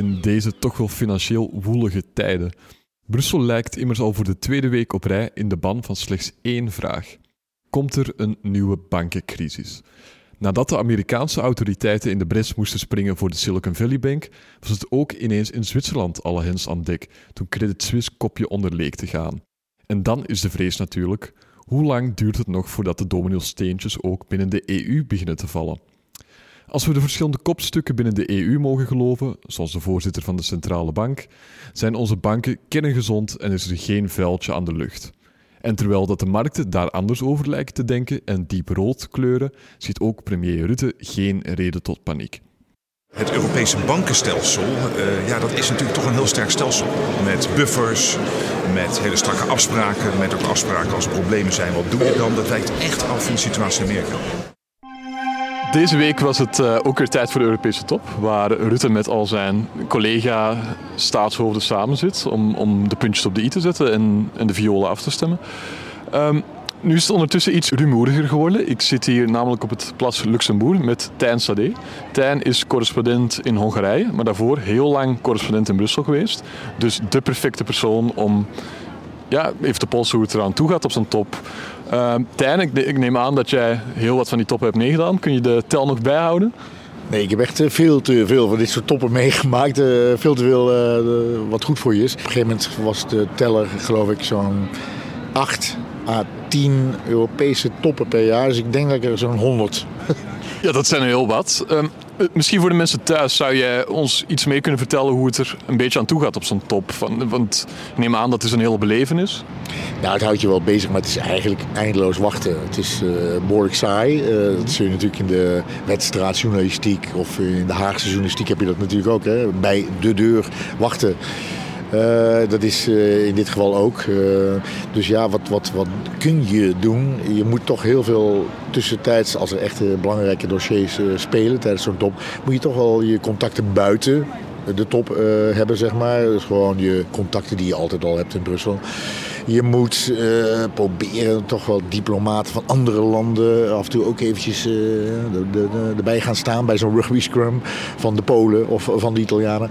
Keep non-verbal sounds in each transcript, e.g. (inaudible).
in deze toch wel financieel woelige tijden. Brussel lijkt immers al voor de tweede week op rij in de ban van slechts één vraag. Komt er een nieuwe bankencrisis? Nadat de Amerikaanse autoriteiten in de bres moesten springen voor de Silicon Valley Bank, was het ook ineens in Zwitserland alle hens aan dek toen Credit Suisse kopje onder leek te gaan. En dan is de vrees natuurlijk, hoe lang duurt het nog voordat de domino-steentjes ook binnen de EU beginnen te vallen? Als we de verschillende kopstukken binnen de EU mogen geloven, zoals de voorzitter van de centrale bank, zijn onze banken kerngezond en is er geen vuiltje aan de lucht. En terwijl dat de markten daar anders over lijken te denken en diep rood kleuren, ziet ook premier Rutte geen reden tot paniek. Het Europese bankenstelsel, uh, ja, dat is natuurlijk toch een heel sterk stelsel. Met buffers, met hele strakke afspraken, met ook afspraken als er problemen zijn. Wat doe je dan? Dat wijkt echt af van de situatie in Amerika. Deze week was het uh, ook weer tijd voor de Europese top, waar Rutte met al zijn collega-staatshoofden samen zit om, om de puntjes op de i te zetten en, en de violen af te stemmen. Um, nu is het ondertussen iets rumoeriger geworden. Ik zit hier namelijk op het Plas Luxembourg met Tijn Sade. Tijn is correspondent in Hongarije, maar daarvoor heel lang correspondent in Brussel geweest. Dus de perfecte persoon om ja, even te polsen hoe het eraan toe gaat op zijn top. Uh, Tijn, ik, ik, neem aan dat jij heel wat van die toppen hebt meegedaan. Kun je de tel nog bijhouden? Nee, ik heb echt eh, veel te veel van dit soort toppen (laughs) meegemaakt. Uh, veel te veel uh, wat goed voor je is. Op een gegeven moment was de teller, geloof ik, zo'n 8 à 10 Europese toppen per jaar. Dus ik denk dat ik er zo'n 100 (laughs) ja, dat zijn er heel wat. Um, misschien voor de mensen thuis zou jij ons iets mee kunnen vertellen hoe het er een beetje aan toe gaat op zo'n top. Van, want neem aan dat het een hele belevenis. Nou, het houdt je wel bezig, maar het is eigenlijk eindeloos wachten. Het is uh, saai. Uh, dat zul je natuurlijk in de wedstrijdjournalistiek of in de Haagse journalistiek heb je dat natuurlijk ook. Hè? Bij de deur wachten. Uh, dat is uh, in dit geval ook. Uh, dus ja, wat, wat, wat kun je doen? Je moet toch heel veel tussentijds, als er echt belangrijke dossiers spelen tijdens zo'n top, moet je toch wel je contacten buiten de top hebben, zeg maar. Dus gewoon je contacten die je altijd al hebt in Brussel. Je moet uh, proberen toch wel diplomaten van andere landen af en toe ook eventjes uh, de, de, erbij gaan staan bij zo'n rugby scrum van de Polen of van de Italianen.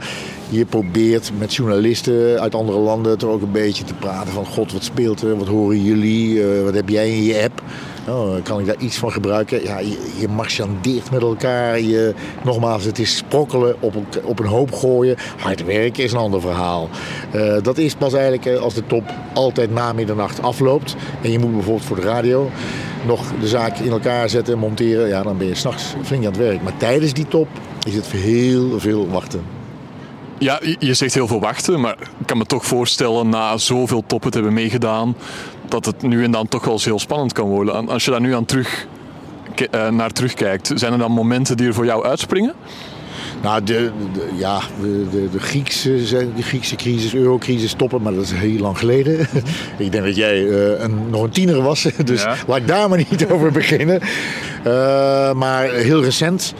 Je probeert met journalisten uit andere landen toch ook een beetje te praten van god wat speelt er, wat horen jullie, uh, wat heb jij in je app. Oh, kan ik daar iets van gebruiken? Ja, je, je marchandeert met elkaar. Je, nogmaals, het is sprokkelen, op een, op een hoop gooien. Hard werken is een ander verhaal. Uh, dat is pas eigenlijk als de top altijd na middernacht afloopt. En je moet bijvoorbeeld voor de radio nog de zaak in elkaar zetten en monteren. Ja, dan ben je s'nachts flink aan het werk. Maar tijdens die top is het heel veel wachten. Ja, je zegt heel veel wachten, maar ik kan me toch voorstellen na zoveel toppen te hebben meegedaan, dat het nu en dan toch wel eens heel spannend kan worden. Als je daar nu aan terug, naar terugkijkt, zijn er dan momenten die er voor jou uitspringen? Nou, de, de ja, de, de, de, Griekse, de Griekse crisis, eurocrisis stoppen, maar dat is heel lang geleden. (laughs) ik denk dat jij uh, een, nog een tiener was, (laughs) dus ja. laat ik daar maar niet over beginnen. Uh, maar heel recent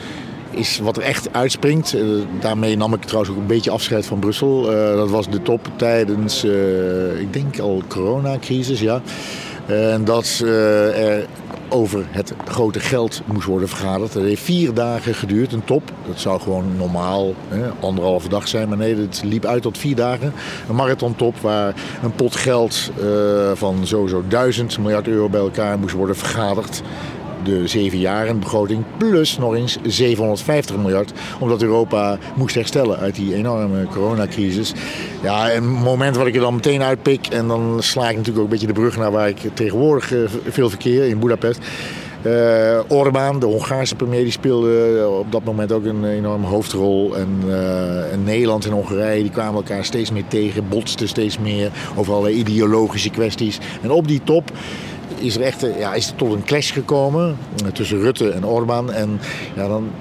is wat er echt uitspringt. Uh, daarmee nam ik trouwens ook een beetje afscheid van Brussel. dat was de top tijdens, ik denk al coronacrisis, ja. En dat er over het grote geld moest worden vergaderd. Dat heeft vier dagen geduurd, een top. Dat zou gewoon normaal hè, anderhalve dag zijn, maar nee, het liep uit tot vier dagen. Een marathontop waar een pot geld uh, van sowieso duizend miljard euro bij elkaar moest worden vergaderd de zeven jaren begroting plus nog eens 750 miljard. Omdat Europa moest herstellen uit die enorme coronacrisis. Ja, een moment wat ik er dan meteen uitpik. En dan sla ik natuurlijk ook een beetje de brug naar waar ik tegenwoordig eh, veel verkeer in Budapest. Uh, Orbán, de Hongaarse premier, die speelde op dat moment ook een enorme hoofdrol. En, en, Nederland en Hongarije die kwamen elkaar steeds meer tegen, botsten steeds meer over allerlei ideologische kwesties. En op die top is er echt ja, is er tot een clash gekomen tussen Rutte en Orbán. En ja, dan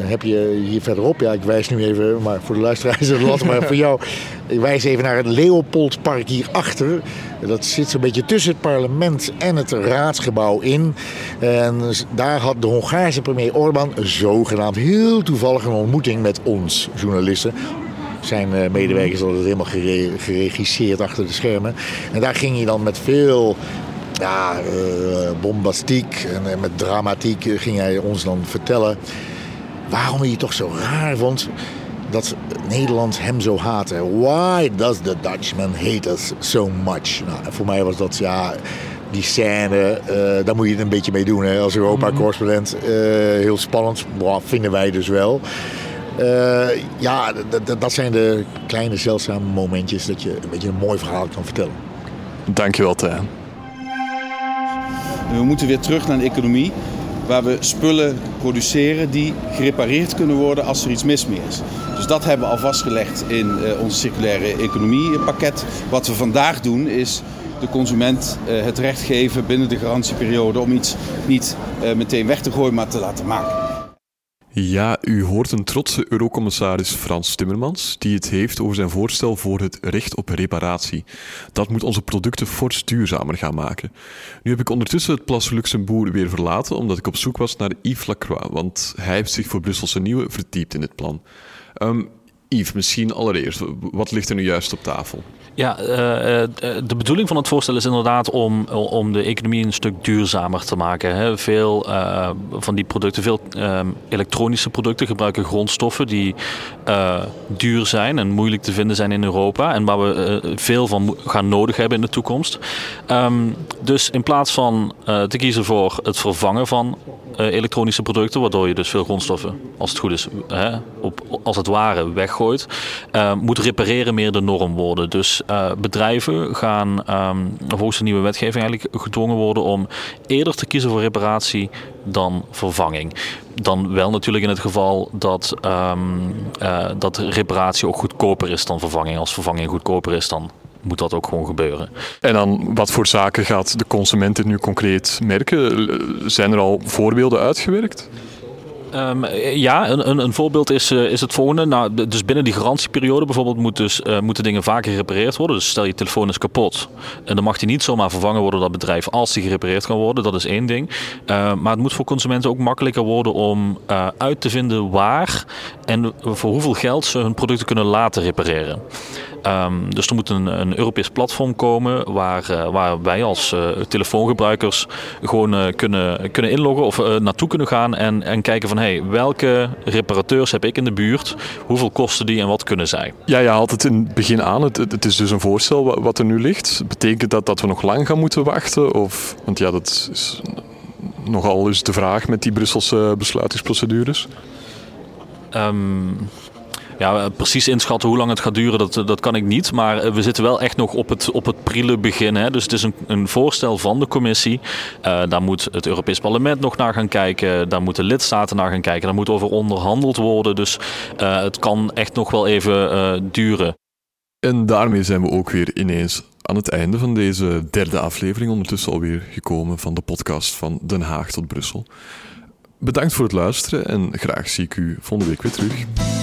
heb je hier verderop, ja ik wijs nu even, maar voor de luisteraars (laughs) is het maar voor jou. Ik wijs even naar het Leopoldpark hierachter. Dat zit zo'n beetje tussen het parlement en het raadsgebouw in. En daar had de Hongaarse premier Orbán zogenaamd heel toevallig een ontmoeting met ons journalisten zijn eh, medewerkers hadden het helemaal geregisseerd achter de schermen. En daar ging hij dan met veel ja, uh, bombastiek en met dramatiek ging hij ons dan vertellen waarom hij het toch zo raar vond dat Nederland hem zo haatte. Why does the Dutchman hate us so much? Nou, voor mij was dat ja, die scène, uh, daar moet je het een beetje mee doen hè, als Europa-correspondent. Uh, heel spannend, wow, vinden wij dus wel. Uh, ja, dat zijn de kleine zeldzame momentjes dat je een beetje een mooi verhaal kan vertellen. Dankjewel, Tijn. We moeten weer terug naar een economie waar we spullen produceren die gerepareerd kunnen worden als er iets mis mee is. Dus dat hebben we al vastgelegd in uh, onze circulaire economiepakket. Wat we vandaag doen is de consument uh, het recht geven binnen de garantieperiode om iets niet uh, meteen weg te gooien, maar te laten maken. Ja, u hoort een trotse eurocommissaris Frans Timmermans, die het heeft over zijn voorstel voor het recht op reparatie. Dat moet onze producten fors duurzamer gaan maken. Nu heb ik ondertussen het Place Luxembourg weer verlaten, omdat ik op zoek was naar Yves Lacroix, want hij heeft zich voor Brusselse Nieuwe verdiept in dit plan. Um, Yves, misschien allereerst, wat ligt er nu juist op tafel? Ja, uh, de bedoeling van het voorstel is inderdaad om, om de economie een stuk duurzamer te maken. Veel van die producten, veel uh, elektronische producten gebruiken grondstoffen die duur zijn en moeilijk te vinden zijn in Europa. En waar we veel van gaan nodig hebben in de toekomst. Um, dus in plaats van te kiezen voor het vervangen van elektronische producten, waardoor je dus veel grondstoffen, als het goed is, als het ware weggooit, moet repareren meer de norm worden. Dus uh, bedrijven gaan volgens de nieuwe wetgeving eigenlijk gedwongen worden om eerder te kiezen voor reparatie dan vervanging. Dan wel natuurlijk in het geval dat, um, uh, dat reparatie ook goedkoper is dan vervanging. Als vervanging goedkoper is, dan moet dat ook gewoon gebeuren. En dan, wat voor zaken gaat de consument nu concreet merken? Zijn er al voorbeelden uitgewerkt? Um, ja, een, een, voorbeeld is, uh, is het volgende. Nou, dus binnen die garantieperiode bijvoorbeeld moet dus, uh, moeten dingen vaker gerepareerd worden. Dus stel je telefoon is kapot. En dan mag die niet zomaar vervangen worden door dat bedrijf als die gerepareerd kan worden. Dat is één ding. Uh, maar het moet voor consumenten ook makkelijker worden om uit te vinden waar en voor hoeveel geld ze hun producten kunnen laten repareren. Um, dus er moet een, een, Europees platform komen waar, uh, waar wij als uh, telefoongebruikers gewoon uh, kunnen, kunnen inloggen of naartoe kunnen gaan en, en kijken van hey, welke reparateurs heb ik in de buurt, hoeveel kosten die en wat kunnen zij. Ja, je haalt het in het begin aan. Het, het is dus een voorstel wat er nu ligt. Betekent dat dat we nog lang gaan moeten wachten? Of, want ja, dat is nogal eens de vraag met die Brusselse besluitingsprocedures. Um, ja, precies inschatten hoe lang het gaat duren, dat, dat kan ik niet. Maar eh, we zitten wel echt nog op het, op het prille begin. Hè. Dus het is een, een voorstel van de commissie. Uh, daar moet het Europees Parlement nog naar gaan kijken. Daar moeten lidstaten naar gaan kijken. Daar moet over onderhandeld worden. Dus het kan echt nog wel even duren. En daarmee zijn we ook weer ineens aan het einde van deze derde aflevering. Ondertussen alweer gekomen van de podcast van Den Haag tot Brussel. Bedankt voor het luisteren en graag zie ik u volgende week weer terug.